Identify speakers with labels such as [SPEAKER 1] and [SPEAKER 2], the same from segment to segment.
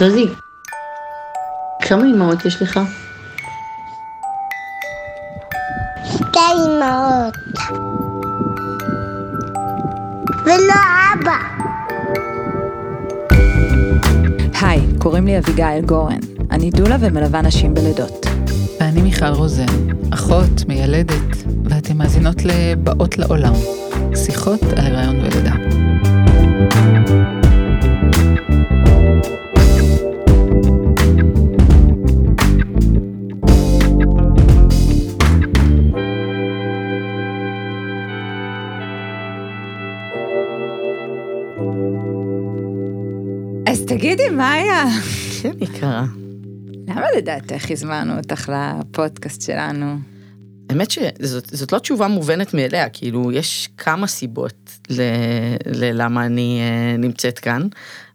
[SPEAKER 1] רזי, כמה אמהות יש לך?
[SPEAKER 2] שתי אמהות. ולא אבא.
[SPEAKER 3] היי, קוראים לי אביגיל גורן. אני דולה ומלווה נשים בלידות.
[SPEAKER 4] ואני מיכל רוזן, אחות, מיילדת, ואתן מאזינות ל"באות לעולם", שיחות על הריון ולידה.
[SPEAKER 1] כן, יקרה.
[SPEAKER 3] למה לדעתך הזמנו אותך לפודקאסט שלנו?
[SPEAKER 1] האמת שזאת לא תשובה מובנת מאליה, כאילו, יש כמה סיבות ל- ללמה אני אה, נמצאת כאן,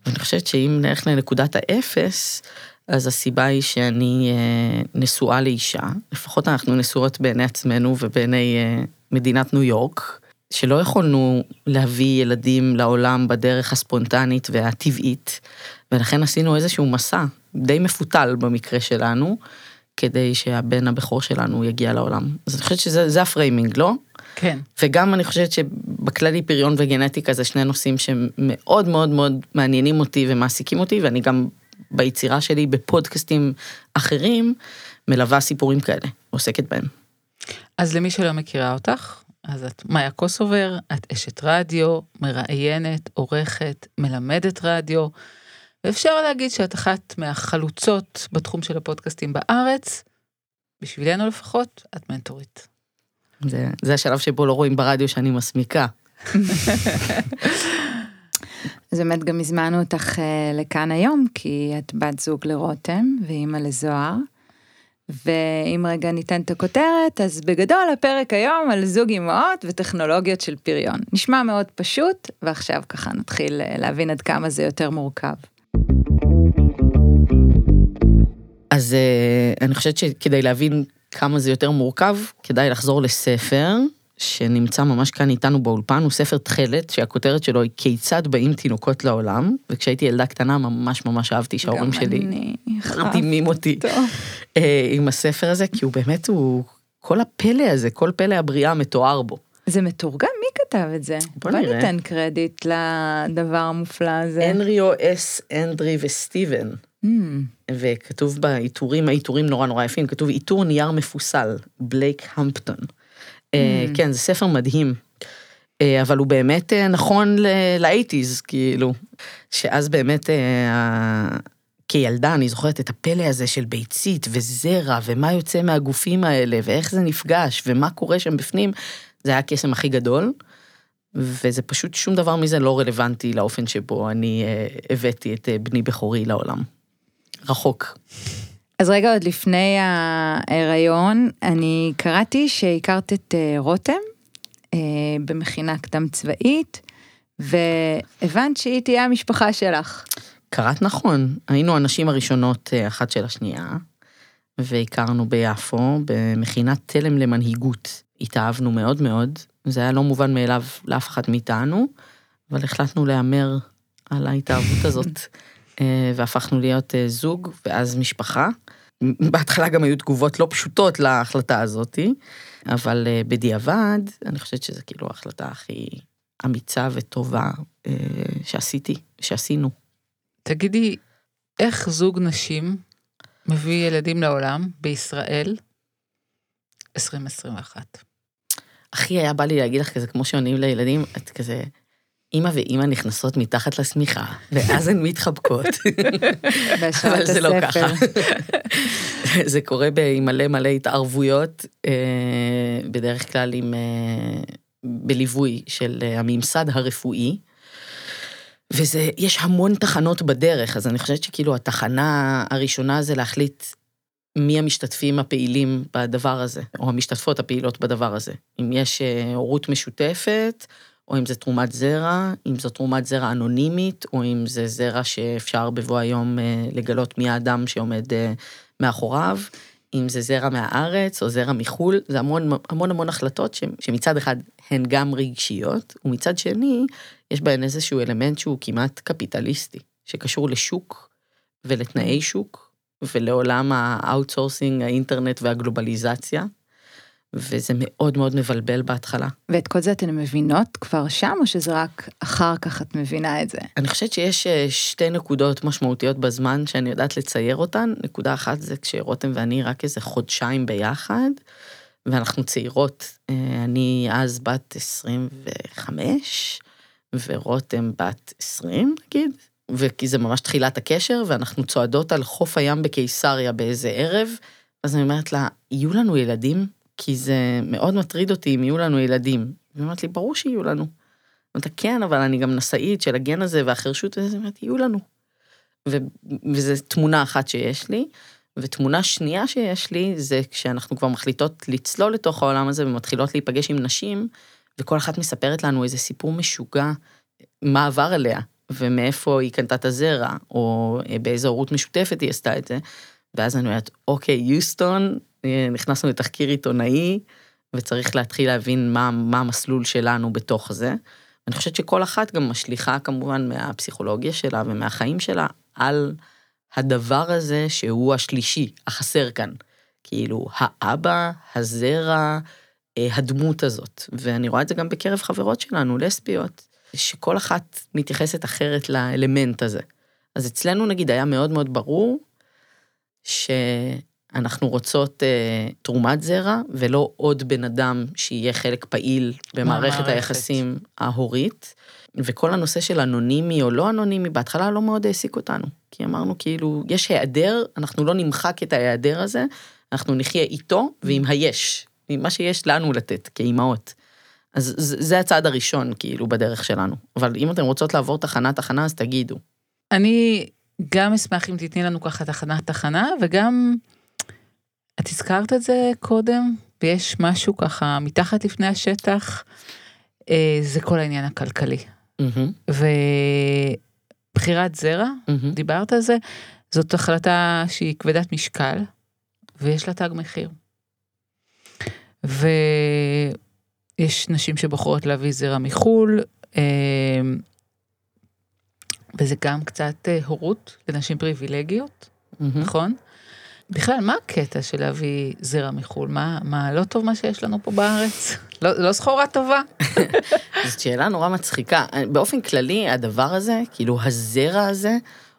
[SPEAKER 1] ואני חושבת שאם נלך לנקודת האפס, אז הסיבה היא שאני אה, נשואה לאישה, לפחות אנחנו נשואות בעיני עצמנו ובעיני אה, מדינת ניו יורק, שלא יכולנו להביא ילדים לעולם בדרך הספונטנית והטבעית, ולכן עשינו איזשהו מסע די מפותל במקרה שלנו, כדי שהבן הבכור שלנו יגיע לעולם. אז אני חושבת שזה זה ה framing, לא?
[SPEAKER 4] כן.
[SPEAKER 1] וגם אני חושבת שבכללי פריון וגנטיקה זה שני נושאים שמאוד מאוד מאוד מעניינים אותי ומעסיקים אותי, ואני גם ביצירה שלי בפודקאסטים אחרים מלווה סיפורים כאלה, עוסקת בהם.
[SPEAKER 4] אז למי שלא מכירה אותך, אז את מאיה קוסובר, את אשת רדיו, מראיינת, עורכת, מלמדת רדיו, ואפשר להגיד שאת אחת מהחלוצות בתחום של הפודקאסטים בארץ, בשבילנו לפחות, את מנטורית.
[SPEAKER 1] זה, זה השלב שבו לא רואים ברדיו שאני מסמיקה.
[SPEAKER 3] אז באמת גם הזמנו אותך אה, לכאן היום, כי את בת זוג לרותם ואימא לזוהר. ואם רגע ניתן את הכותרת, אז בגדול הפרק היום על זוג אמהות וטכנולוגיות של פריון. נשמע מאוד פשוט, ועכשיו ככה נתחיל אה, להבין עד כמה זה יותר מורכב.
[SPEAKER 1] אז אה, אני חושבת שכדי להבין כמה זה יותר מורכב, כדאי לחזור לספר שנמצא ממש כאן איתנו באולפן, הוא ספר תכלת שהכותרת שלו היא כיצד באים תינוקות לעולם, וכשהייתי ילדה קטנה ממש ממש אהבתי שההורים שלי מרדימים אותי. אה, עם הספר הזה, כי הוא באמת, הוא, כל הפלא הזה, כל פלא הבריאה מתואר בו.
[SPEAKER 3] זה מתורגם? מי כתב את זה?
[SPEAKER 1] בוא
[SPEAKER 3] בוא
[SPEAKER 1] נראה.
[SPEAKER 3] ניתן קרדיט לדבר המופלא הזה.
[SPEAKER 1] הנריו אס אנדרי וסטיבן,
[SPEAKER 3] Mm,
[SPEAKER 1] וכתוב בעיטורים, העיטורים נורא נורא יפים, כתוב עיטור נייר מפוסל, בלייק המפטון. אה, כן, זה ספר מדהים. אה, אבל הוא באמת אה, נכון לאייטיז, כאילו, שאז באמת, כילדה, אני זוכרת את הפלא הזה של ביצית וזרע, ומה יוצא מהגופים האלה, ואיך זה נפגש, ומה קורה שם בפנים, זה היה הקסם הכי גדול, וזה פשוט, שום דבר מזה לא רלוונטי לאופן שבו אני הבאתי את בני בכורי לעולם. רחוק.
[SPEAKER 3] אז רגע, עוד לפני ההיריון, אני קראתי שהכרת את אה, רותם אה, במכינה קדם צבאית, והבנת שהיא תהיה המשפחה שלך.
[SPEAKER 1] קראת נכון, היינו הנשים הראשונות אה, אחת של השנייה, והכרנו ביפו במכינת תלם למנהיגות. התאהבנו מאוד מאוד, זה היה לא מובן מאליו לאף אחד מאיתנו, אבל החלטנו להמר על ההתאהבות הזאת, והפכנו להיות זוג ואז משפחה. בהתחלה גם היו תגובות לא פשוטות להחלטה הזאתי, אבל אה, בדיעבד, אני חושבת שזו כאילו ההחלטה הכי אמיצה וטובה אה, שעשיתי, שעשינו.
[SPEAKER 4] תגידי, איך זוג נשים מביא ילדים לעולם בישראל 2021?
[SPEAKER 1] הכי היה בא לי להגיד לך כזה, כמו שעונים לילדים, את כזה, אימא ואימא נכנסות מתחת לשמיכה, ואז הן מתחבקות. אבל זה לא. ככה. זה קורה עם מלא מלא התערבויות, אה, בדרך כלל עם... אה, בליווי של אה, הממסד הרפואי. וזה, יש המון תחנות בדרך, אז אני חושבת שכאילו התחנה הראשונה זה להחליט מי המשתתפים הפעילים בדבר הזה, או המשתתפות הפעילות בדבר הזה. אם יש הורות משותפת, או אם זה תרומת זרע, אם זו תרומת זרע אנונימית, או אם זה זרע שאפשר בבוא היום אה, לגלות מי האדם שעומד אה, מאחוריו, אם זה זרע מהארץ או זרע מחו"ל, זה המון המון המון החלטות שמצד אחד הן גם רגשיות, ומצד שני, יש בהן איזשהו אלמנט שהוא כמעט קפיטליסטי, שקשור לשוק ולתנאי שוק, ולעולם ה outsourcing, האינטרנט והגלובליזציה, וזה מאוד מאוד מבלבל בהתחלה.
[SPEAKER 3] ואת כל זה אתן מבינות כבר שם, או שזה רק אחר כך את מבינה את זה?
[SPEAKER 1] אני חושבת שיש אה, שתי נקודות משמעותיות בזמן שאני יודעת לצייר אותן. נקודה אחת זה כשרותם ואני רק איזה חודשיים ביחד, ואנחנו צעירות. אה, אני אז בת 25, ורותם בת 20 נגיד, וכי זה ממש תחילת הקשר, ואנחנו צועדות על חוף הים בקיסריה באיזה ערב, אז אני אומרת לה, יהיו לנו ילדים? כי זה מאוד מטריד אותי אם יהיו לנו ילדים. והיא אומרת לי, ברור שיהיו לנו. אמרתי, כן, אבל אני גם נשאית של הגן הזה והחירשות הזה, אמרתי, יהיו לנו. ו- וזו תמונה אחת שיש לי, ותמונה שנייה שיש לי, זה כשאנחנו כבר מחליטות לצלול לתוך העולם הזה ומתחילות להיפגש עם נשים, וכל אחת מספרת לנו איזה סיפור משוגע, מה עבר עליה, ומאיפה היא קנתה את הזרע, או באיזו הורות משותפת היא עשתה את זה. ואז אני אומרת, אוקיי, יוסטון, אה, נכנסנו לתחקיר עיתונאי, וצריך להתחיל להבין מה, מה המסלול שלנו בתוך זה. אני חושבת שכל אחת גם משליכה כמובן מהפסיכולוגיה שלה ומהחיים שלה על הדבר הזה שהוא השלישי, החסר כאן. כאילו, האבא, הזרע, אה, הדמות הזאת. ואני רואה את זה גם בקרב חברות שלנו, לסביות, שכל אחת מתייחסת אחרת לאלמנט הזה. אז אצלנו נגיד היה מאוד מאוד ברור שאנחנו רוצות אה, תרומת זרע, ולא עוד בן אדם שיהיה חלק פעיל במערכת
[SPEAKER 4] מהמערכת.
[SPEAKER 1] היחסים ההורית. וכל הנושא של אנונימי או לא אנונימי, בהתחלה לא מאוד העסיק אותנו. כי אמרנו כאילו, יש היעדר, אנחנו לא נמחק את ההיעדר הזה, אנחנו נחיה איתו ועם היש, עם מה שיש לנו לתת כאימהות. אז זה זה הצעד הראשון, כאילו, בדרך שלנו. אבל אם אתן רוצות לעבור תחנה-תחנה, אז תגידו.
[SPEAKER 4] אני גם אשמח אם תתני לנו ככה תחנה-תחנה, וגם, את הזכרת את זה קודם, ויש משהו ככה מתחת לפני השטח, אה, זה כל העניין הכלכלי.
[SPEAKER 1] מהמם,
[SPEAKER 4] ובחירת זרע,
[SPEAKER 1] מהמם.
[SPEAKER 4] דיברת על זה, זאת החלטה שהיא כבדת משקל, ויש לה תג מחיר. ויש נשים שבוחרות להביא זרע מחו"ל, אה, וזה גם קצת אה, הורות לנשים פריבילגיות,
[SPEAKER 1] מהמם.
[SPEAKER 4] נכון? בכלל, מה הקטע של להביא זרע מחו"ל? מה, מה לא טוב מה שיש לנו פה בארץ? לא, לא סחורה טובה?
[SPEAKER 1] זאת שאלה נורא מצחיקה. באופן כללי, הדבר הזה, כאילו הזרע הזה,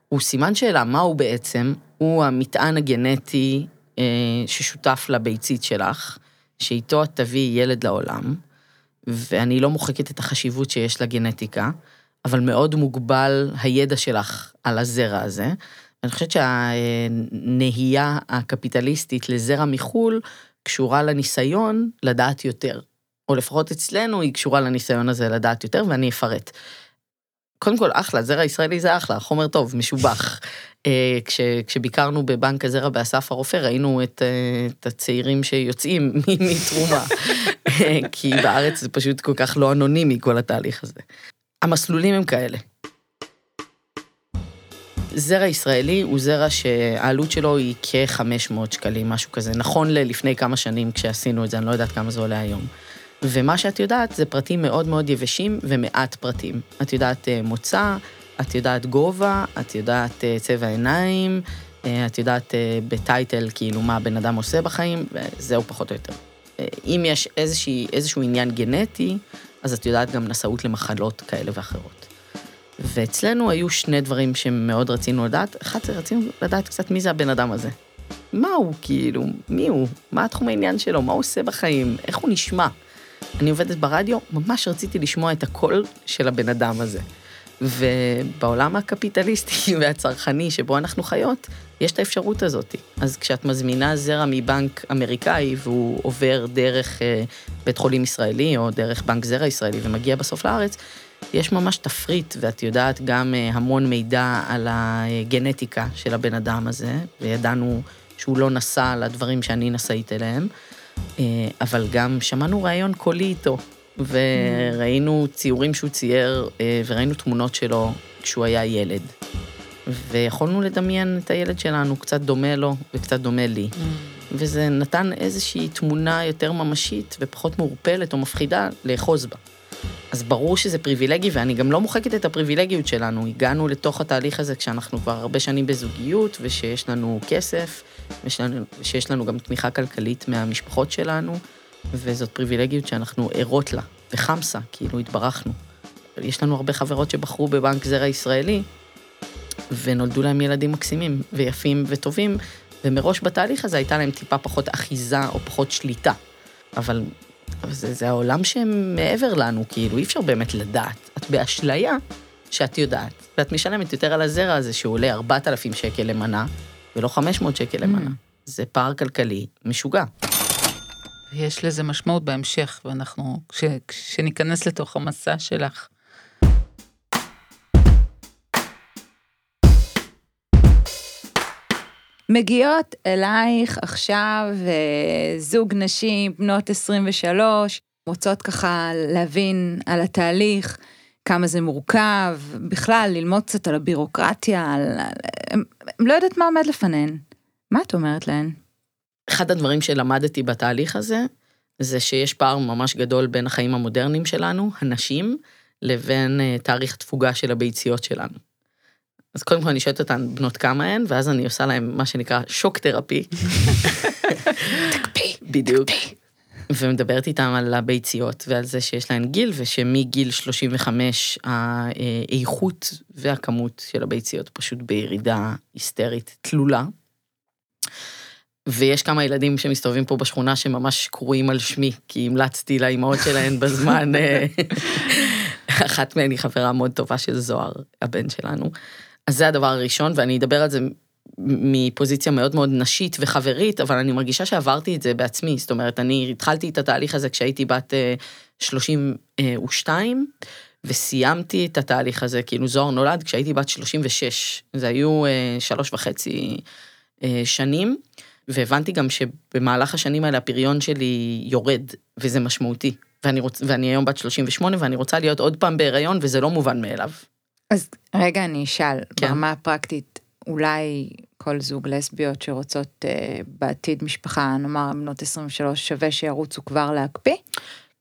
[SPEAKER 1] הוא סימן שאלה, מה הוא בעצם? הוא המטען הגנטי אה, ששותף לביצית שלך, שאיתו את תביאי ילד לעולם, ואני לא מוחקת את החשיבות שיש לגנטיקה, אבל מאוד מוגבל הידע שלך על הזרע הזה. אני חושבת שהנהייה הקפיטליסטית לזרע מחו"ל קשורה לניסיון לדעת יותר. או לפחות אצלנו היא קשורה לניסיון הזה לדעת יותר, ואני אפרט. קודם כל, אחלה, זרע ישראלי זה אחלה, חומר טוב, משובח. אה, כש, כשביקרנו בבנק הזרע באסף הרופא, ראינו את, אה, את הצעירים שיוצאים מתרומה. אה, כי בארץ זה פשוט כל כך לא אנונימי, כל התהליך הזה. המסלולים הם כאלה. זרע ישראלי הוא זרע שהעלות שלו היא כ-500 שקלים, משהו כזה. נכון ללפני כמה שנים כשעשינו את זה, אני לא יודעת כמה זה עולה היום. ומה שאת יודעת זה פרטים מאוד מאוד יבשים ומעט פרטים. את יודעת אה, מוצא, את יודעת גובה, את יודעת אה, צבע עיניים, אה, את יודעת בטייטל כאילו מה הבן אדם עושה בחיים, וזהו פחות או יותר. אם יש איזושהי, איזשהו עניין גנטי, אז את יודעת גם נשאות למחלות כאלה ואחרות. ואצלנו היו שני דברים שמאוד רצינו לדעת. אחד רצינו לדעת קצת מי זה הבן אדם הזה. מה הוא, כאילו, מי הוא? מה התחום העניין שלו? מה הוא עושה בחיים? איך הוא נשמע? אני עובדת ברדיו, ממש רציתי לשמוע את הקול של הבן אדם הזה. ובעולם הקפיטליסטי והצרכני שבו אנחנו חיות, יש את האפשרות הזאת. אז כשאת מזמינה זרע מבנק אמריקאי והוא עובר דרך אה, בית חולים ישראלי או דרך בנק זרע ישראלי ומגיע בסוף לארץ, יש ממש תפריט, ואת יודעת גם אה, המון מידע על הגנטיקה של הבן אדם הזה, וידענו שהוא לא נסע לדברים שאני נשאית אליהם, אה, אבל גם שמענו ראיון קולי איתו, וראינו ציורים שהוא צייר, אה, וראינו תמונות שלו כשהוא היה ילד. ויכולנו לדמיין את הילד שלנו, קצת דומה לו וקצת דומה לי. וזה נתן איזושהי תמונה יותר ממשית ופחות מעורפלת או מפחידה לאחוז בה. אז ברור שזה פריבילגי, ואני גם לא מוחקת את הפריבילגיות שלנו. הגענו לתוך התהליך הזה כשאנחנו כבר הרבה שנים בזוגיות, ושיש לנו כסף, ושיש לנו, גם תמיכה כלכלית מהמשפחות שלנו, וזאת פריבילגיות שאנחנו ערות לה, וחמסה, כאילו התברכנו. יש לנו הרבה חברות שבחרו בבנק זרע ישראלי, ונולדו להם ילדים מקסימים, ויפים וטובים, ומראש בתהליך הזה הייתה להם טיפה פחות אחיזה או פחות שליטה. אבל, אבל זה, זה העולם שהם מעבר לנו, כאילו, אי אפשר באמת לדעת. את באשליה שאת יודעת, ואת משלמת יותר על הזרע הזה שהוא עולה 4,000 שקל למנה, ולא 500 שקל למנה. זה פער כלכלי משוגע.
[SPEAKER 4] יש לזה משמעות בהמשך, ואנחנו, כש, כשניכנס לתוך המסע שלך,
[SPEAKER 3] מגיעות אלייך עכשיו אה, זוג נשים בנות 23, רוצות ככה להבין על התהליך, כמה זה מורכב, בכלל ללמוד קצת על הבירוקרטיה, על... הם, לא יודעת מה עומד לפניהן. מה את אומרת להן?
[SPEAKER 1] אחד הדברים שלמדתי בתהליך הזה, זה שיש פער ממש גדול בין החיים המודרניים שלנו, הנשים, לבין uh, תאריך תפוגה של הביציות שלנו. אז קודם כל אני שואלת אותן בנות כמה הן, ואז אני עושה להן מה שנקרא שוק תרפי.
[SPEAKER 3] תקפיא.
[SPEAKER 1] בדיוק. ומדברת איתם על הביציות ועל זה שיש להן גיל, ושמגיל 35 האיכות והכמות של הביציות פשוט בירידה היסטרית תלולה. ויש כמה ילדים שמסתובבים פה בשכונה שממש קרויים על שמי, כי המלצתי לאימהות שלהן בזמן, אה, אחת מהן היא חברה מאוד טובה של זוהר, הבן שלנו. אז זה הדבר הראשון, ואני אדבר על זה מפוזיציה מאוד מאוד נשית וחברית, אבל אני מרגישה שעברתי את זה בעצמי, זאת אומרת, אני התחלתי את התהליך הזה כשהייתי בת 32, וסיימתי את התהליך הזה, כאילו זוהר נולד כשהייתי בת 36, זה היו שלוש וחצי שנים. והבנתי גם שבמהלך השנים האלה הפריון שלי יורד, וזה משמעותי. ואני, רוצ... ואני היום בת 38 ואני רוצה להיות עוד פעם בהיריון, וזה לא מובן מאליו.
[SPEAKER 3] אז רגע, אני אשאל,
[SPEAKER 1] כן.
[SPEAKER 3] ברמה הפרקטית, אולי כל זוג לסביות שרוצות אה, בעתיד משפחה, נאמר בנות 23, שווה שירוצו כבר להקפיא?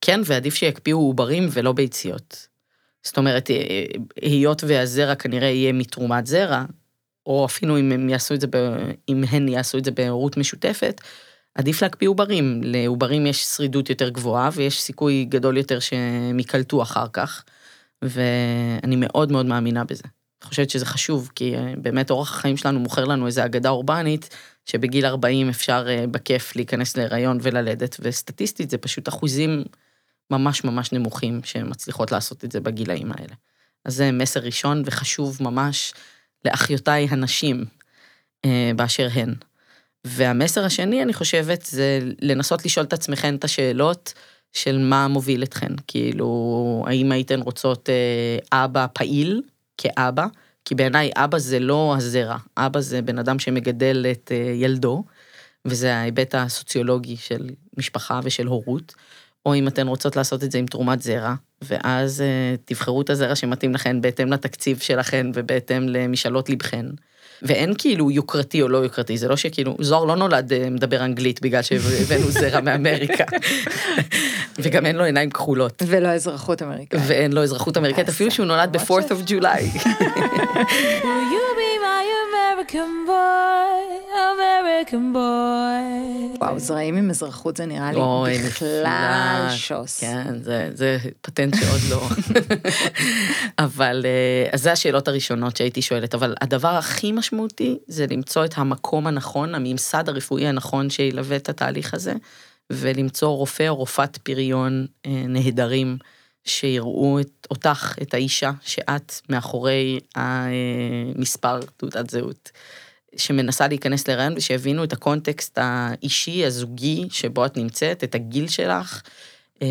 [SPEAKER 1] כן, ועדיף שיקפיאו עוברים ולא ביציות. זאת אומרת, אה, היות והזרע כנראה יהיה מתרומת זרע, או אפילו אם הם יעשו את זה, ב... אם הן יעשו את זה בהורות משותפת, עדיף להקפיא עוברים. לעוברים יש שרידות יותר גבוהה ויש סיכוי גדול יותר שהם ייקלטו אחר כך, ואני מאוד מאוד מאמינה בזה. אני חושבת שזה חשוב, כי אה, באמת אורח החיים שלנו מוכר לנו איזו אגדה אורבנית, שבגיל 40 אפשר אה, בכיף להיכנס להיריון וללדת, וסטטיסטית זה פשוט אחוזים ממש ממש נמוכים שמצליחות לעשות את זה בגילאים האלה. אז זה מסר ראשון וחשוב ממש. לאחיותיי הנשים אה, באשר הן. והמסר השני, אני חושבת, זה לנסות לשאול את עצמכן את השאלות של מה מוביל אתכן. כאילו, האם הייתן רוצות אה, אבא פעיל כאבא? כי בעיניי אבא זה לא הזרע, אבא זה בן אדם שמגדל את אה, ילדו, וזה ההיבט הסוציולוגי של משפחה ושל הורות. או אם אתן רוצות לעשות את זה עם תרומת זרע, ואז uh, תבחרו את הזרע שמתאים לכן בהתאם לתקציב שלכן ובהתאם למשאלות לבכן. ואין כאילו יוקרתי או לא יוקרתי, זה לא שכאילו, זוהר לא נולד uh, מדבר אנגלית בגלל שהבאנו זרע מאמריקה. וגם אין לו עיניים כחולות.
[SPEAKER 3] ולא אזרחות אמריקאית.
[SPEAKER 1] ואין לו אזרחות אמריקאית, אפילו שהוא נולד ב-4th of July.
[SPEAKER 5] American boy, American boy?
[SPEAKER 3] וואו, זרעים עם אזרחות זה נראה לי
[SPEAKER 1] אוי,
[SPEAKER 3] בכלל. שוס.
[SPEAKER 1] כן, זה, זה פטנט שעוד לא. אבל, אה, אז זה השאלות הראשונות שהייתי שואלת, אבל הדבר הכי משמעותי זה למצוא את המקום הנכון, הממסד הרפואי הנכון שילווה את התהליך הזה, ולמצוא רופא או רופאת פריון אה, נהדרים, שיראו את, אותך, את האישה, שאת מאחורי המספר תעודת זהות. שמנסה להיכנס להיריון ושיבינו את הקונטקסט האישי, הזוגי, שבו את נמצאת, את הגיל שלך, אה,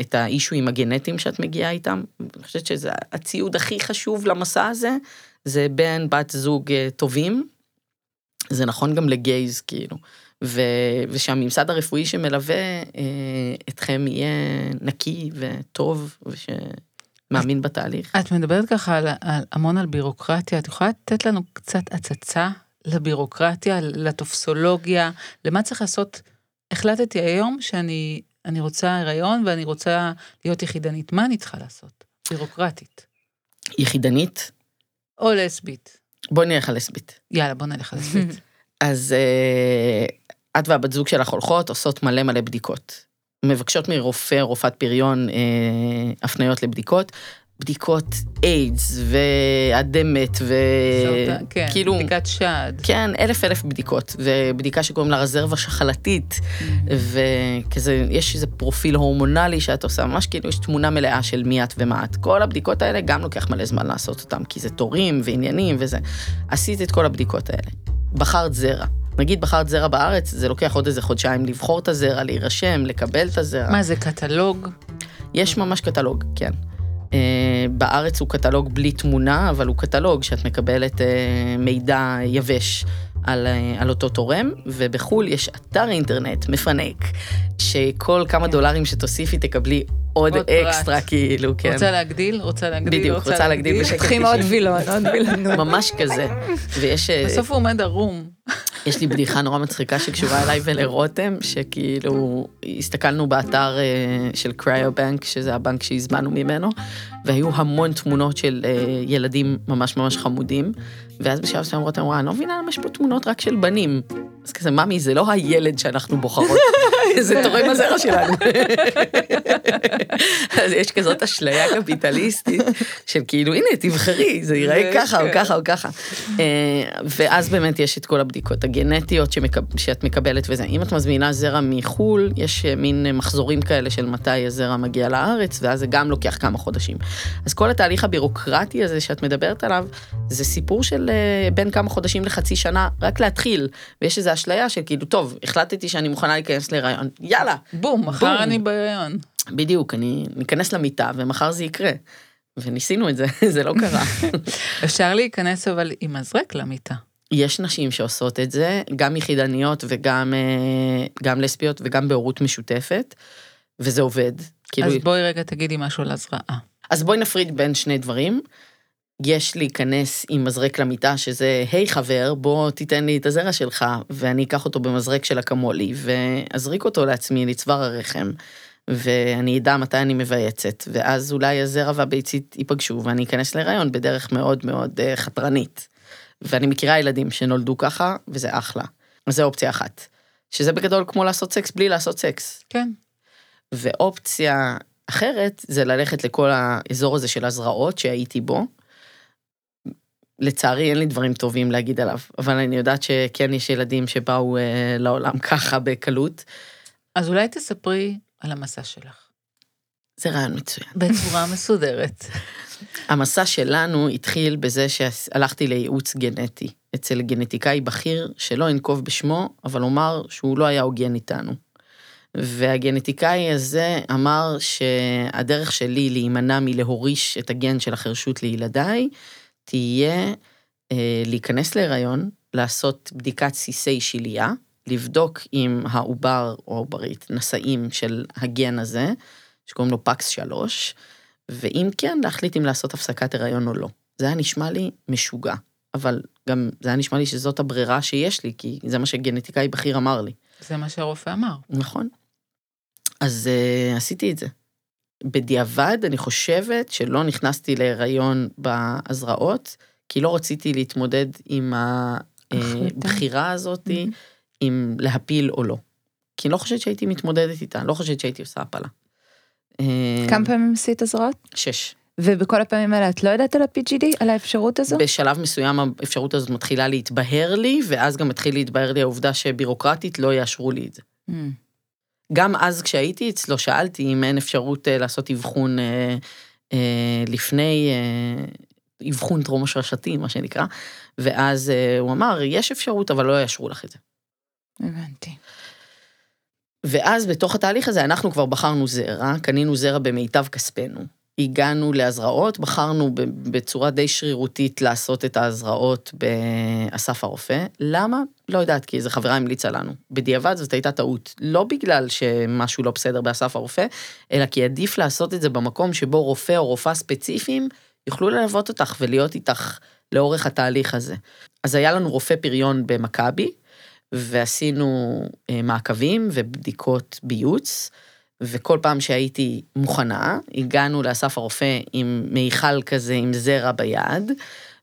[SPEAKER 1] את האישויים הגנטיים שאת מגיעה איתם. אני חושבת שזה הציוד הכי חשוב למסע הזה, זה בן, בת זוג אה, טובים. זה נכון גם לגייז, כאילו. ו, ושהממסד הרפואי שמלווה אה, אתכם יהיה נקי וטוב, ושמאמין בתהליך.
[SPEAKER 4] את מדברת ככה על, על, המון על בירוקרטיה, את יכולה לתת לנו קצת הצצה לבירוקרטיה, לטופסולוגיה, למה צריך לעשות? החלטתי היום שאני אני רוצה הריון ואני רוצה להיות יחידנית, מה אני צריכה לעשות? בירוקרטית.
[SPEAKER 1] יחידנית,
[SPEAKER 4] או לסבית.
[SPEAKER 1] בואי נלך על לסבית.
[SPEAKER 4] יאללה, בוא נלך על לסבית.
[SPEAKER 1] אז אה, את והבת זוג שלך הולכות, עושות מלא מלא בדיקות. מבקשות מרופא, רופאת פריון, אה, הפניות לבדיקות. בדיקות איידס והדמת ו...
[SPEAKER 4] כן,
[SPEAKER 1] כאילו-
[SPEAKER 4] בדיקת שד.
[SPEAKER 1] כן, אלף אלף בדיקות, ובדיקה שקוראים לה רזרבה שחלתית, וכזה, יש איזה פרופיל הורמונלי שאת עושה, ממש כאילו יש תמונה מלאה של מי את ומה את. כל הבדיקות האלה גם לוקח מלא זמן לעשות אותם, כי זה תורים ועניינים וזה. עשית את כל הבדיקות האלה. בחרת זרע. נגיד בחרת זרע בארץ, זה לוקח עוד איזה חודשיים לבחור את הזרע, להירשם, לקבל את הזרע.
[SPEAKER 4] מה זה קטלוג?
[SPEAKER 1] יש ממש קטלוג, כן. Uh, בארץ הוא קטלוג בלי תמונה, אבל הוא קטלוג שאת מקבלת uh, מידע יבש על, uh, על אותו תורם, ובחו"ל יש אתר אינטרנט מפנק, שכל כמה דולרים שתוסיפי תקבלי עוד,
[SPEAKER 4] עוד פרט.
[SPEAKER 1] אקסטרה, כאילו, כן.
[SPEAKER 4] רוצה להגדיל? רוצה להגדיל?
[SPEAKER 1] בדיוק, רוצה להגדיל בשקל
[SPEAKER 3] פותחים עוד וילון, עוד וילון.
[SPEAKER 1] ממש כזה. ויש...
[SPEAKER 4] בסוף הוא עומד ערום.
[SPEAKER 1] יש לי בדיחה נורא מצחיקה שקשורה אליי ולרותם, שכאילו הסתכלנו באתר אה, של קריובנק, שזה הבנק שהזמנו ממנו, והיו המון תמונות של אה, ילדים ממש ממש חמודים, ואז בשלב מסוים רותם אמרה, אני לא מבינה למה יש פה תמונות רק של בנים. אז כזה, ממי, זה לא הילד שאנחנו בוחרות, זה תורם הזרע שלנו. אז יש כזאת אשליה קפיטליסטית, של כאילו, הנה, תבחרי, זה ייראה
[SPEAKER 4] זה
[SPEAKER 1] ככה או
[SPEAKER 4] כן.
[SPEAKER 1] ככה או ככה. ואז באמת יש את כל הבדיקות הגנטיות שמקב- שאת מקבלת וזה. אם את מזמינה זרע מחו"ל, יש אה, מין אה, מחזורים כאלה של מתי הזרע מגיע לארץ, ואז זה גם לוקח כמה חודשים. אז כל התהליך הבירוקרטי הזה שאת מדברת עליו, זה סיפור של אה, בין כמה חודשים לחצי שנה, רק להתחיל. ויש איזו אשליה של כאילו, טוב, החלטתי שאני מוכנה להיכנס להיריון, יאללה.
[SPEAKER 4] בום, מחר
[SPEAKER 1] בום.
[SPEAKER 4] אני בהיריון.
[SPEAKER 1] בדיוק, אני ניכנס למיטה ומחר זה יקרה. וניסינו את זה, זה לא קרה.
[SPEAKER 4] אפשר להיכנס אבל עם מזרק למיטה.
[SPEAKER 1] יש נשים שעושות את זה, גם יחידניות וגם אה, גם לסביות וגם בהורות משותפת, וזה עובד. כאילו,
[SPEAKER 4] אז בואי רגע תגידי משהו על הזרעה.
[SPEAKER 1] אז בואי נפריד בין שני דברים. יש להיכנס עם מזרק למיטה, שזה, היי חבר, בוא תיתן לי את הזרע שלך, ואני אקח אותו במזרק של אקמולי, ואזריק אותו לעצמי לצוואר הרחם, ואני אדע מתי אני מבייצת, ואז אולי הזרע והביצית ייפגשו, ואני אכנס להיריון בדרך מאוד מאוד אה, חתרנית. ואני מכירה ילדים שנולדו ככה, וזה אחלה. אז זו אופציה אחת. שזה בגדול כמו לעשות סקס בלי לעשות סקס.
[SPEAKER 4] כן.
[SPEAKER 1] ואופציה אחרת זה ללכת לכל האזור הזה של הזרעות שהייתי בו. לצערי אין לי דברים טובים להגיד עליו, אבל אני יודעת שכן יש ילדים שבאו אה, לעולם ככה בקלות.
[SPEAKER 4] אז אולי תספרי על המסע שלך.
[SPEAKER 1] זה רעיון מצוין.
[SPEAKER 4] בצורה מסודרת.
[SPEAKER 1] המסע שלנו התחיל בזה שהלכתי לייעוץ גנטי אצל גנטיקאי בכיר, שלא אנקוב בשמו, אבל אומר שהוא לא היה הוגן איתנו. והגנטיקאי הזה אמר שהדרך שלי להימנע מלהוריש את הגן של החרשות לילדיי, תהיה אה, להיכנס להיריון, לעשות בדיקת סיסי שלייה, לבדוק אם העובר או העוברית נשאים של הגן הזה, שקוראים לו פקס 3, ואם כן, להחליט אם לעשות הפסקת הריון או לא. זה היה נשמע לי משוגע, אבל גם זה היה נשמע לי שזאת הברירה שיש לי, כי זה מה שגנטיקאי בכיר אמר לי.
[SPEAKER 4] זה מה שהרופא אמר.
[SPEAKER 1] נכון. אז uh, עשיתי את זה. בדיעבד, אני חושבת שלא נכנסתי להיריון בהזרעות, כי לא רציתי להתמודד עם. הבחירה הזאת,
[SPEAKER 3] Mhm.
[SPEAKER 1] אם להפיל או לא. כי אני לא חושבת שהייתי מתמודדת איתה, אני לא חושבת שהייתי עושה הפלה. אה,
[SPEAKER 3] כמה פעמים עשית הזרעות?
[SPEAKER 1] שש.
[SPEAKER 3] ובכל הפעמים האלה את לא ידעת על ה-PGD, על האפשרות הזו?
[SPEAKER 1] בשלב מסוים האפשרות הזאת מתחילה להתבהר לי, ואז גם מתחיל להתבהר לי העובדה שבירוקרטית לא יאשרו לי את זה.
[SPEAKER 3] Mm.
[SPEAKER 1] גם אז כשהייתי אצלו שאלתי אם אין אפשרות אה, לעשות אבחון אה, אה, לפני, אבחון טרום השרשתי, מה שנקרא, ואז הוא אמר, יש אפשרות, אבל לא יאשרו לך את זה.
[SPEAKER 3] הבנתי.
[SPEAKER 1] ואז בתוך התהליך הזה אנחנו כבר בחרנו זרע, קנינו זרע במיטב כספנו. הגענו להזרעות, בחרנו בצורה די שרירותית לעשות את ההזרעות באסף הרופא. למה? לא יודעת, כי איזה חברה המליצה לנו. בדיעבד זאת הייתה טעות. לא בגלל שמשהו לא בסדר באסף הרופא, אלא כי עדיף לעשות את זה במקום שבו רופא או רופאה ספציפיים יוכלו ללוות אותך ולהיות איתך לאורך התהליך הזה. אז היה לנו רופא פריון במכבי, ועשינו אה, מעקבים ובדיקות ביוץ, וכל פעם שהייתי מוכנה, הגענו לאסף הרופא עם מיכל כזה, עם זרע ביד,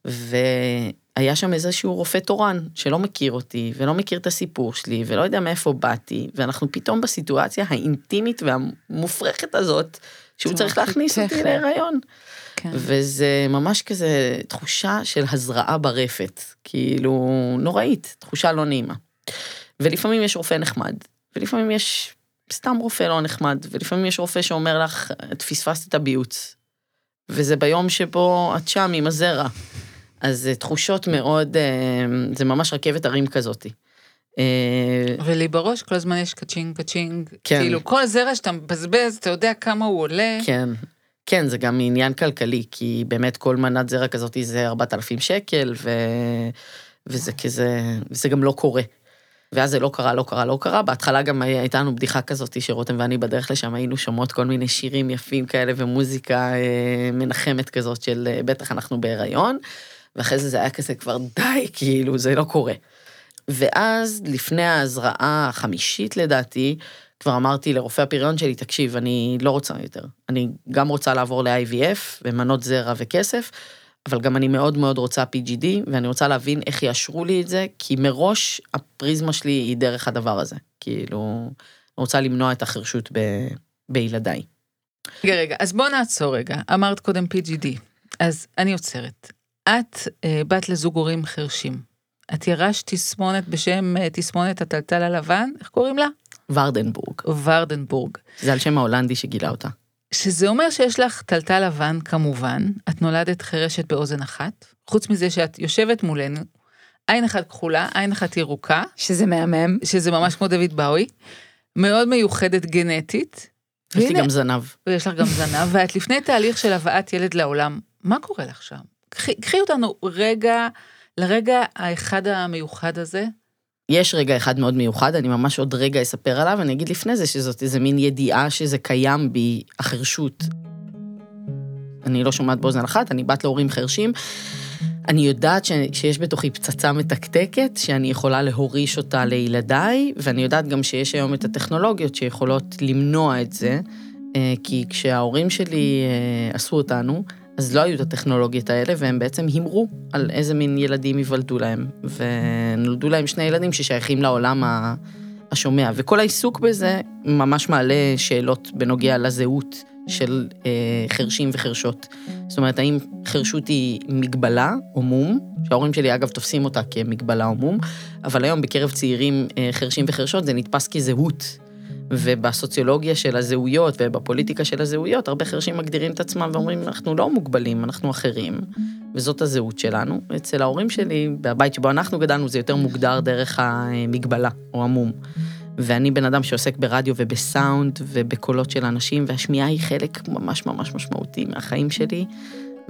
[SPEAKER 1] והיה שם איזשהו רופא תורן שלא מכיר אותי, ולא מכיר את הסיפור שלי, ולא יודע מאיפה באתי, ואנחנו פתאום בסיטואציה האינטימית והמופרכת הזאת, שהוא צריך להכניס אותי. להיריון.
[SPEAKER 3] כן.
[SPEAKER 1] וזה ממש כזה תחושה של הזרעה ברפת, כאילו נוראית, תחושה לא נעימה. ולפעמים יש רופא נחמד, ולפעמים יש סתם רופא לא נחמד, ולפעמים יש רופא שאומר לך, את פספסת את הביוץ. וזה ביום שבו את שם עם הזרע. אז זה תחושות מאוד, אה, זה ממש רכבת הרים כזאתי. אה,
[SPEAKER 4] ולי בראש כל הזמן יש קצ'ינג קצ'ינג.
[SPEAKER 1] כן.
[SPEAKER 4] כאילו כל זרע שאתה מבזבז, אתה יודע כמה הוא עולה.
[SPEAKER 1] כן. כן, זה גם עניין כלכלי, כי באמת כל מנת זרע כזאת זה 4,000 שקל, ו... וזה כזה, וזה גם לא קורה. ואז זה לא קרה, לא קרה, לא קרה. בהתחלה גם הייתה לנו בדיחה כזאת, שרותם ואני בדרך לשם היינו שומעות כל מיני שירים יפים כאלה ומוזיקה אה, מנחמת כזאת של אה, בטח אנחנו בהיריון, ואחרי זה זה היה כזה כבר די, כאילו, זה לא קורה. ואז לפני ההזרעה החמישית לדעתי, כבר אמרתי לרופא הפריון שלי, תקשיב, אני לא רוצה יותר. אני גם רוצה לעבור ל-IVF ומנות זרע וכסף, אבל גם אני מאוד מאוד רוצה PGD, ואני רוצה להבין איך יאשרו לי את זה, כי מראש הפריזמה שלי היא דרך הדבר הזה. כאילו, אני רוצה למנוע את החרשות ב... בילדיי.
[SPEAKER 4] רגע, רגע, אז בוא נעצור רגע. אמרת קודם PGD, אז אני עוצרת. את אה, בת לזוג הורים חרשים. את ירשת תסמונת בשם אה, תסמונת הטלטל הלבן, איך קוראים לה?
[SPEAKER 1] ורדנבורג,
[SPEAKER 4] ורדנבורג.
[SPEAKER 1] זה על שם ההולנדי שגילה אותה.
[SPEAKER 4] שזה אומר שיש לך טלטל לבן כמובן, את נולדת חירשת באוזן אחת, חוץ מזה שאת יושבת מולנו, עין אחת כחולה, עין אחת ירוקה,
[SPEAKER 3] שזה מהמם.
[SPEAKER 4] שזה ממש כמו דוד באוי, מאוד מיוחדת גנטית.
[SPEAKER 1] יש לי גם זנב.
[SPEAKER 4] ויש לך גם זנב, ואת לפני תהליך של הבאת ילד לעולם, מה קורה לך שם? קחי, קחי אותנו רגע, לרגע האחד המיוחד הזה.
[SPEAKER 1] יש רגע אחד מאוד מיוחד, אני ממש עוד רגע אספר עליו, אני אגיד לפני זה שזאת איזה מין ידיעה שזה קיים בי, החרשות. אני לא שומעת באוזן אחת, אני בת להורים חרשים. אני יודעת ש, שיש בתוכי פצצה מתקתקת, שאני יכולה להוריש אותה לילדיי, ואני יודעת גם שיש היום את הטכנולוגיות שיכולות למנוע את זה, אה, כי כשההורים שלי אה, עשו אותנו, אז לא היו את הטכנולוגיות האלה, והם בעצם הימרו על איזה מין ילדים ייוולדו להם. ונולדו להם שני ילדים ששייכים לעולם השומע. וכל העיסוק בזה ממש מעלה שאלות בנוגע לזהות של אה, חרשים וחרשות. זאת אומרת, האם חרשות היא מגבלה או מום, שההורים שלי אגב תופסים אותה כמגבלה או מום, אבל היום בקרב צעירים אה, חרשים וחרשות זה נתפס כזהות. ובסוציולוגיה של הזהויות ובפוליטיקה של הזהויות, הרבה חרשים מגדירים את עצמם ואומרים, אנחנו לא מוגבלים, אנחנו אחרים, וזאת הזהות שלנו. אצל ההורים שלי, בבית שבו אנחנו גדלנו, זה יותר מוגדר דרך המגבלה או המום. ואני בן אדם שעוסק ברדיו ובסאונד ובקולות של אנשים, והשמיעה היא חלק ממש ממש משמעותי מהחיים שלי.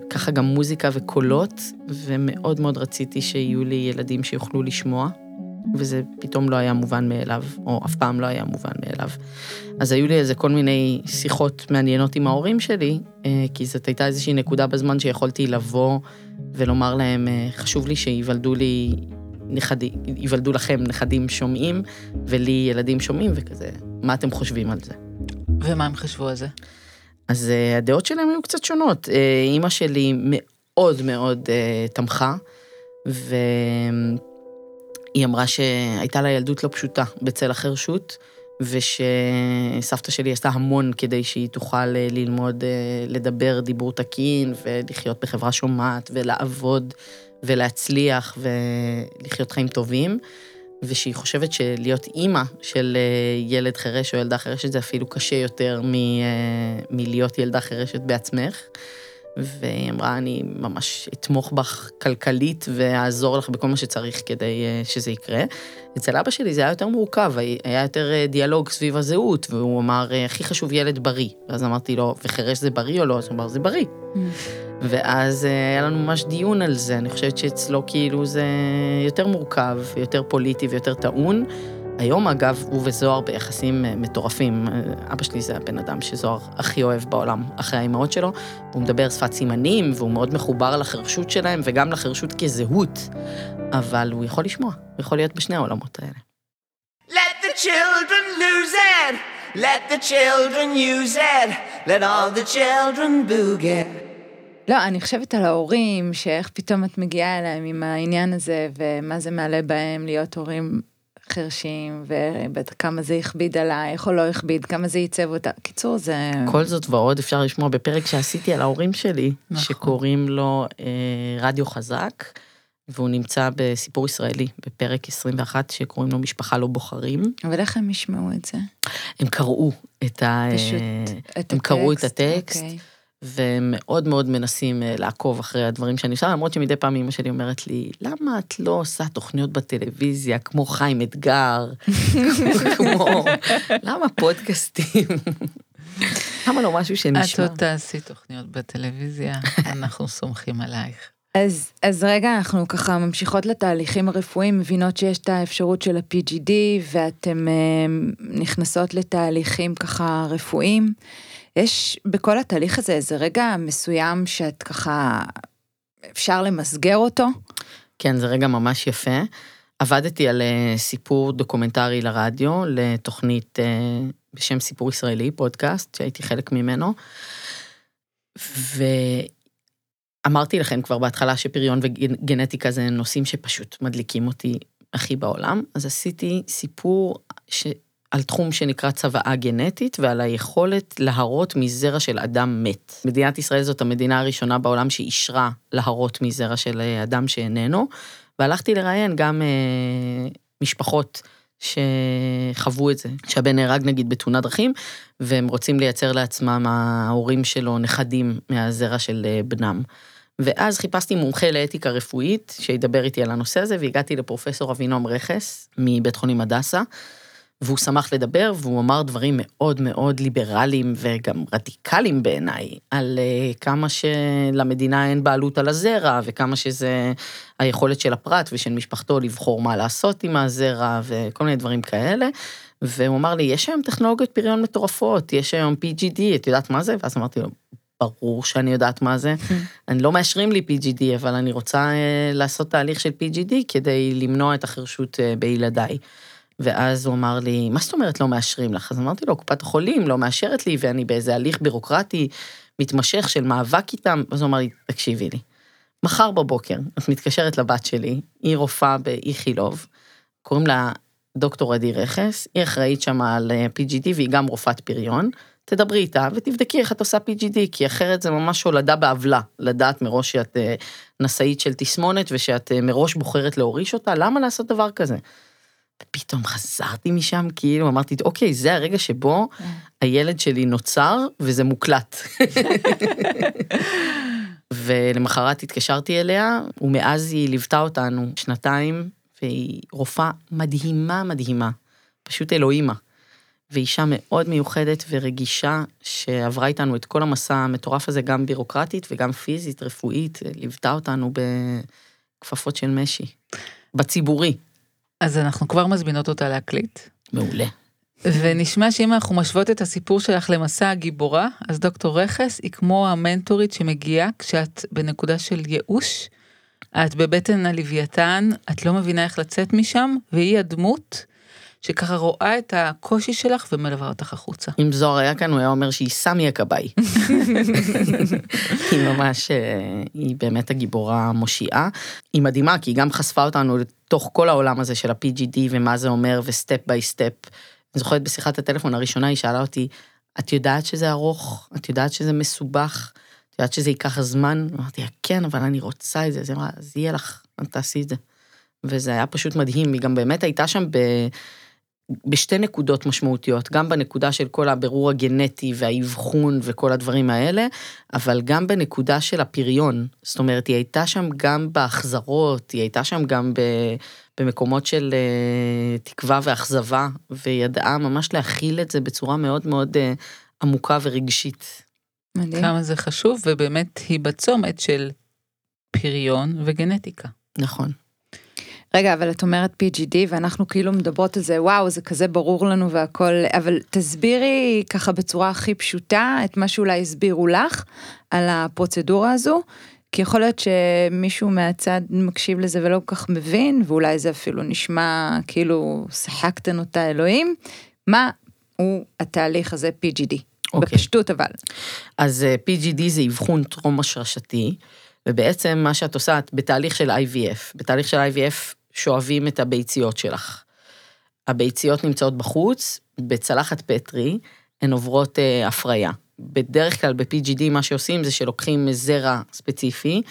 [SPEAKER 1] ככה גם מוזיקה וקולות, ומאוד מאוד רציתי שיהיו לי ילדים שיוכלו לשמוע, וזה פתאום לא היה מובן מאליו, או אף פעם לא היה מובן מאליו. אז היו לי איזה כל מיני שיחות מעניינות עם ההורים שלי, אה, כי זאת הייתה איזושהי נקודה בזמן שיכולתי לבוא ולומר להם, אה, חשוב לי שייוולדו לי נכדים, ייוולדו לכם נכדים שומעים, ולי ילדים שומעים וכזה, מה אתם חושבים על זה?
[SPEAKER 4] ומה הם חשבו על זה?
[SPEAKER 1] אז אה, הדעות שלהם היו קצת שונות. אימא שלי מאוד מאוד תמכה, והיא אמרה שהייתה לה ילדות לא פשוטה בצל החרשות, ושסבתא שלי עשתה המון כדי שהיא תוכל אה, ללמוד אה, לדבר דיבור תקין, ולחיות בחברה שומעת, ולעבוד, ולהצליח, ולחיות חיים טובים. ושהיא חושבת שלהיות אימא של אה, ילד חירש או ילדה חירשת זה אפילו קשה יותר מלהיות ילדה חירשת בעצמך. והיא אמרה, אני ממש אתמוך בך כלכלית ואעזור לך בכל מה שצריך כדי אה, שזה יקרה. אצל אבא שלי זה היה יותר מורכב, היה יותר אה, דיאלוג סביב הזהות, והוא אמר, אה, הכי חשוב ילד בריא. ואז אמרתי לו, וחירש זה בריא או לא? אז הוא אמר, זה בריא. ואז אה, היה לנו ממש דיון על זה, אני חושבת שאצלו כאילו זה יותר מורכב, יותר פוליטי ויותר טעון. היום אגב, הוא וזוהר ביחסים אה, מטורפים. אה, אבא שלי זה הבן אדם שזוהר הכי אוהב בעולם, אחרי האימהות שלו. הוא מדבר שפת סימנים, והוא מאוד מחובר לחרשות שלהם, וגם לחרשות כזהות. אבל הוא יכול לשמוע, הוא יכול להיות בשני העולמות האלה.
[SPEAKER 6] Let the children lose it. Let the children use it. Let all the children boogie.
[SPEAKER 3] לא, אני חושבת על ההורים, שאיך פתאום את מגיעה אליהם עם העניין הזה, ומה זה מעלה בהם להיות הורים חרשים, ובטח כמה זה הכביד עלייך או לא הכביד, כמה זה ייצב אותה. קיצור, זה...
[SPEAKER 1] כל זאת ועוד אפשר לשמוע בפרק שעשיתי על ההורים שלי,
[SPEAKER 4] נכון.
[SPEAKER 1] שקוראים לו אה, רדיו חזק, והוא נמצא בסיפור ישראלי, בפרק 21, שקוראים לו משפחה לא בוחרים.
[SPEAKER 3] אבל איך הם ישמעו את זה?
[SPEAKER 1] הם קראו את ה...
[SPEAKER 3] פשוט את
[SPEAKER 1] הם קראו את
[SPEAKER 3] הטקסט,
[SPEAKER 1] הטקסט,
[SPEAKER 3] אוקיי.
[SPEAKER 1] והם מאוד מאוד מנסים אה, לעקוב אחרי הדברים שאני עושה, למרות שמדי פעם אמא שלי אומרת לי, למה את לא עושה תוכניות בטלוויזיה כמו חיים אתגר, כמו, למה פודקאסטים? למה לא משהו
[SPEAKER 4] את
[SPEAKER 1] שנשמע?
[SPEAKER 4] עוד תעשי תוכניות בטלוויזיה, אנחנו סומכים עלייך.
[SPEAKER 3] אז, אז רגע, אנחנו ככה ממשיכות לתהליכים הרפואיים, מבינות שיש את האפשרות של ה-PGD, ואתם אה, נכנסות לתהליכים ככה רפואיים. יש בכל התהליך הזה איזה רגע מסוים שאת ככה, אפשר למסגר אותו?
[SPEAKER 1] כן, זה רגע ממש יפה. עבדתי על אה, סיפור דוקומנטרי לרדיו, לתוכנית אה, בשם סיפור ישראלי, פודקאסט, שהייתי חלק ממנו. ואמרתי לכם כבר בהתחלה שפריון וגנטיקה זה נושאים שפשוט מדליקים אותי הכי בעולם, אז עשיתי סיפור ש... על תחום שנקרא צוואה גנטית ועל היכולת להרות מזרע של אדם מת. מדינת ישראל זאת המדינה הראשונה בעולם שאישרה להרות מזרע של אה, אדם שאיננו, והלכתי לראיין גם אה, משפחות שחוו את זה, שהבן נהרג נגיד בתאונת דרכים, והם רוצים לייצר לעצמם, ההורים שלו, נכדים מהזרע של אה, בנם. ואז חיפשתי מומחה לאתיקה רפואית שידבר איתי על הנושא הזה, והגעתי לפרופסור אבינועם רכס מבית חולים הדסה, והוא שמח לדבר, והוא אמר דברים מאוד מאוד ליברליים וגם רדיקליים בעיניי, על אה, כמה שלמדינה אין בעלות על הזרע, וכמה שזה היכולת של הפרט ושל משפחתו לבחור מה לעשות עם הזרע, וכל מיני דברים כאלה. והוא אמר לי, יש היום טכנולוגיות פריון מטורפות, יש היום PGD, את יודעת מה זה? ואז אמרתי לו, ברור שאני יודעת מה זה. אני לא מאשרים לי PGD, אבל אני רוצה אה, לעשות תהליך של PGD כדי למנוע את החרשות אה, בילדיי. ואז הוא אמר לי, מה זאת אומרת לא מאשרים לך? אז אמרתי לו, קופת החולים לא מאשרת לי, ואני באיזה הליך בירוקרטי מתמשך של מאבק איתם. אז הוא אמר לי, תקשיבי לי, מחר בבוקר את מתקשרת לבת שלי, היא רופאה באיכילוב, קוראים לה דוקטור עדי רכס, היא אחראית שם על אה, PGD והיא גם רופאת פריון. תדברי איתה ותבדקי איך את עושה PGD, כי אחרת זה ממש הולדה בעוולה, לדעת מראש שאת אה, נשאית של תסמונת ושאת אה, מראש בוחרת להוריש אותה, למה לעשות דבר כזה? ופתאום חזרתי משם, כאילו אמרתי, אוקיי, זה הרגע שבו הילד שלי נוצר וזה מוקלט. ולמחרת התקשרתי אליה, ומאז היא ליוותה אותנו שנתיים, והיא רופאה מדהימה מדהימה, פשוט אלוהימה. ואישה מאוד מיוחדת ורגישה, שעברה איתנו את כל המסע המטורף הזה, גם בירוקרטית וגם פיזית, רפואית, ליוותה אותנו בכפפות של משי. בציבורי.
[SPEAKER 4] אז אנחנו כבר מזמינות אותה להקליט.
[SPEAKER 1] מעולה.
[SPEAKER 4] ונשמע שאם אנחנו משוות את הסיפור שלך למסע הגיבורה, אז דוקטור רכס היא כמו המנטורית שמגיעה כשאת בנקודה של ייאוש, את בבטן הלוויתן, את לא מבינה איך לצאת משם, והיא הדמות שככה רואה את הקושי שלך ומלווה אותך החוצה.
[SPEAKER 1] אם זוהר היה כאן, הוא היה אומר שהיא סמי הכבאי. היא ממש, אה, היא באמת הגיבורה המושיעה. היא מדהימה, כי היא גם חשפה אותנו לתוך כל העולם הזה של ה-PGD ומה זה אומר, ו step by step. אני זוכרת בשיחת הטלפון הראשונה, היא שאלה אותי, את יודעת שזה ארוך? את יודעת שזה מסובך? את יודעת שזה ייקח זמן? אמרתי לה, כן, אבל אני רוצה את זה. אז היא אמרה, אז יהיה לך, תעשי את זה. וזה היה פשוט מדהים, היא גם באמת הייתה שם ב... בשתי נקודות משמעותיות, גם בנקודה של כל הבירור הגנטי והאבחון וכל הדברים האלה, אבל גם בנקודה של הפריון. זאת אומרת, היא הייתה שם גם בהחזרות, היא הייתה שם גם ב, במקומות של uh, תקווה ואכזבה, וידעה ממש להכיל את זה בצורה מאוד מאוד uh, עמוקה ורגשית.
[SPEAKER 3] מדהים.
[SPEAKER 4] כמה זה חשוב, ובאמת היא בצומת של פריון וגנטיקה.
[SPEAKER 1] נכון.
[SPEAKER 3] רגע, אבל את אומרת PGD, ואנחנו כאילו מדברות על זה, וואו, זה כזה ברור לנו והכל, אבל תסבירי ככה בצורה הכי פשוטה את מה שאולי הסבירו לך על הפרוצדורה הזו, כי יכול להיות שמישהו מהצד מקשיב לזה ולא כל כך מבין, ואולי זה אפילו נשמע כאילו שיחקתן אותה אלוהים. מה, הוא התהליך הזה PGD.
[SPEAKER 1] אוקיי.
[SPEAKER 3] בפשטות אבל.
[SPEAKER 1] אז אה, PGD זה אבחון טרום השרשתי, ובעצם מה שאת עושה, את בתהליך של IVF. בתהליך של IVF שואבים את הביציות שלך. הביציות נמצאות בחוץ, בצלחת פטרי, הן עוברות אה, הפריה. בדרך כלל ב-PGD מה שעושים זה שלוקחים זרע ספציפי,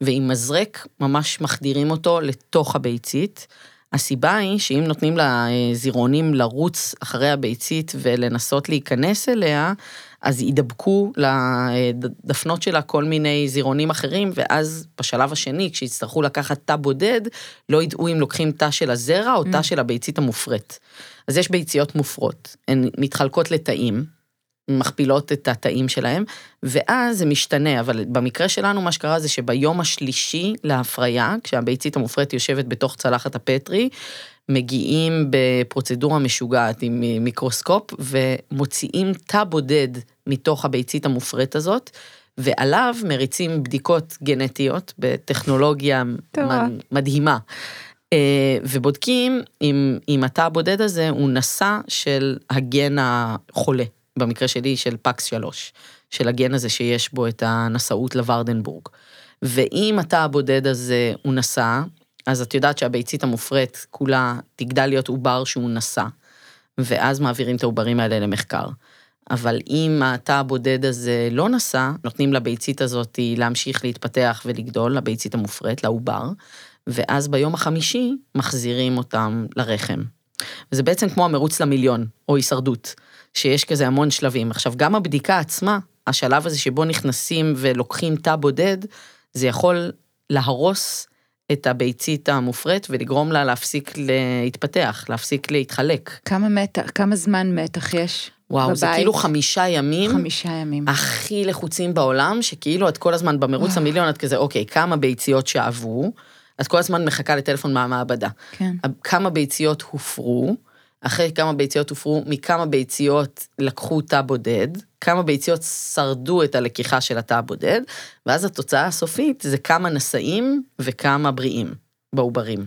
[SPEAKER 1] ועם מזרק ממש מחדירים אותו לתוך הביצית. הסיבה היא שאם נותנים לזירעונים לרוץ אחרי הביצית ולנסות להיכנס אליה, אז ידבקו לדפנות שלה כל מיני זירעונים אחרים, ואז בשלב השני, כשיצטרכו לקחת תא בודד, לא ידעו אם לוקחים תא של הזרע או תא של הביצית המופרית. אז יש ביציות מופרות, הן מתחלקות לתאים, מכפילות את התאים שלהם, ואז זה משתנה, אבל במקרה שלנו מה שקרה זה שביום השלישי להפריה, כשהביצית המופרית יושבת בתוך צלחת הפטרי, מגיעים בפרוצדורה משוגעת עם מיקרוסקופ ומוציאים תא בודד מתוך הביצית המופרית הזאת, ועליו מריצים בדיקות גנטיות בטכנולוגיה. מדהימה. אה, ובודקים אם, אם התא הבודד הזה הוא נשא של הגן החולה, במקרה שלי של פקס 3, של הגן הזה שיש בו את הנשאות לוורדנבורג. ואם התא הבודד הזה הוא נשא, אז את יודעת שהביצית המופרית כולה תגדל להיות עובר שהוא נשא, ואז מעבירים את העוברים האלה למחקר. אבל אם התא הבודד הזה לא נשא, נותנים לביצית הזאת להמשיך להתפתח ולגדול, לביצית המופרית, לעובר, ואז ביום החמישי מחזירים אותם לרחם. וזה בעצם כמו המרוץ למיליון, או הישרדות, שיש כזה המון שלבים. עכשיו, גם הבדיקה עצמה, השלב הזה שבו נכנסים ולוקחים תא בודד, זה יכול להרוס את הביצית המופרית ולגרום לה להפסיק להתפתח, להפסיק להתחלק.
[SPEAKER 3] כמה מתח, כמה זמן מתח יש
[SPEAKER 1] וואו,
[SPEAKER 3] בבית?
[SPEAKER 1] זה כאילו חמישה ימים.
[SPEAKER 3] חמישה ימים.
[SPEAKER 1] הכי לחוצים בעולם, שכאילו את כל הזמן במרוץ למיליון, את כזה, אוקיי, כמה ביציות שאבו, את כל הזמן מחכה לטלפון מהמעבדה.
[SPEAKER 3] כן.
[SPEAKER 1] כמה ביציות הופרו, אחרי כמה ביציות הופרו, מכמה ביציות לקחו תא בודד, כמה ביציות שרדו את הלקיחה של התא הבודד, ואז התוצאה הסופית זה כמה נשאים וכמה בריאים בעוברים.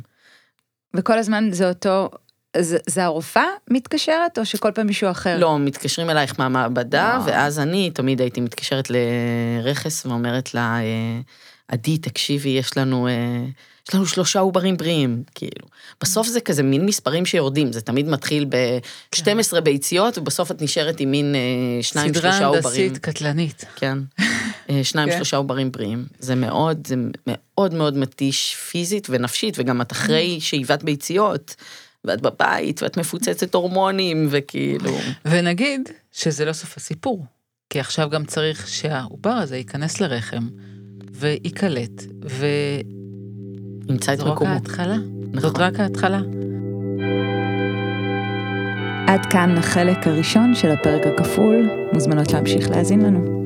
[SPEAKER 3] וכל הזמן זה אותו, זה, זה הרופאה מתקשרת, או שכל פעם מישהו אחר?
[SPEAKER 1] לא, מתקשרים אלייך מהמעבדה,
[SPEAKER 3] וואו.
[SPEAKER 1] ואז אני תמיד הייתי מתקשרת לרכס ואומרת לה, אה, עדי, תקשיבי, יש לנו, אה, יש לנו שלושה עוברים בריאים, כאילו. בסוף זה כזה מין מספרים שיורדים, זה תמיד מתחיל ב-12 ביציות, ובסוף את נשארת עם מין אה, שניים,
[SPEAKER 4] סדרה
[SPEAKER 1] שלושה עוברים.
[SPEAKER 4] הנדסית קטלנית.
[SPEAKER 1] כן. אה, שניים,
[SPEAKER 4] כן.
[SPEAKER 1] שלושה עוברים בריאים. זה מאוד, זה מאוד מאוד מתיש פיזית ונפשית, וגם את אחרי שאיבת ביציות, ואת בבית, ואת מפוצצת הורמונים, וכאילו...
[SPEAKER 4] ונגיד שזה לא סוף הסיפור, כי עכשיו גם צריך שהעובר הזה ייכנס לרחם וייקלט,
[SPEAKER 1] ימצא את
[SPEAKER 4] וזו רק
[SPEAKER 1] מקומו.
[SPEAKER 4] ההתחלה.
[SPEAKER 1] נכון.
[SPEAKER 4] זאת רק ההתחלה.
[SPEAKER 3] עד כאן החלק הראשון של הפרק הכפול, מוזמנות להמשיך להאזין לנו.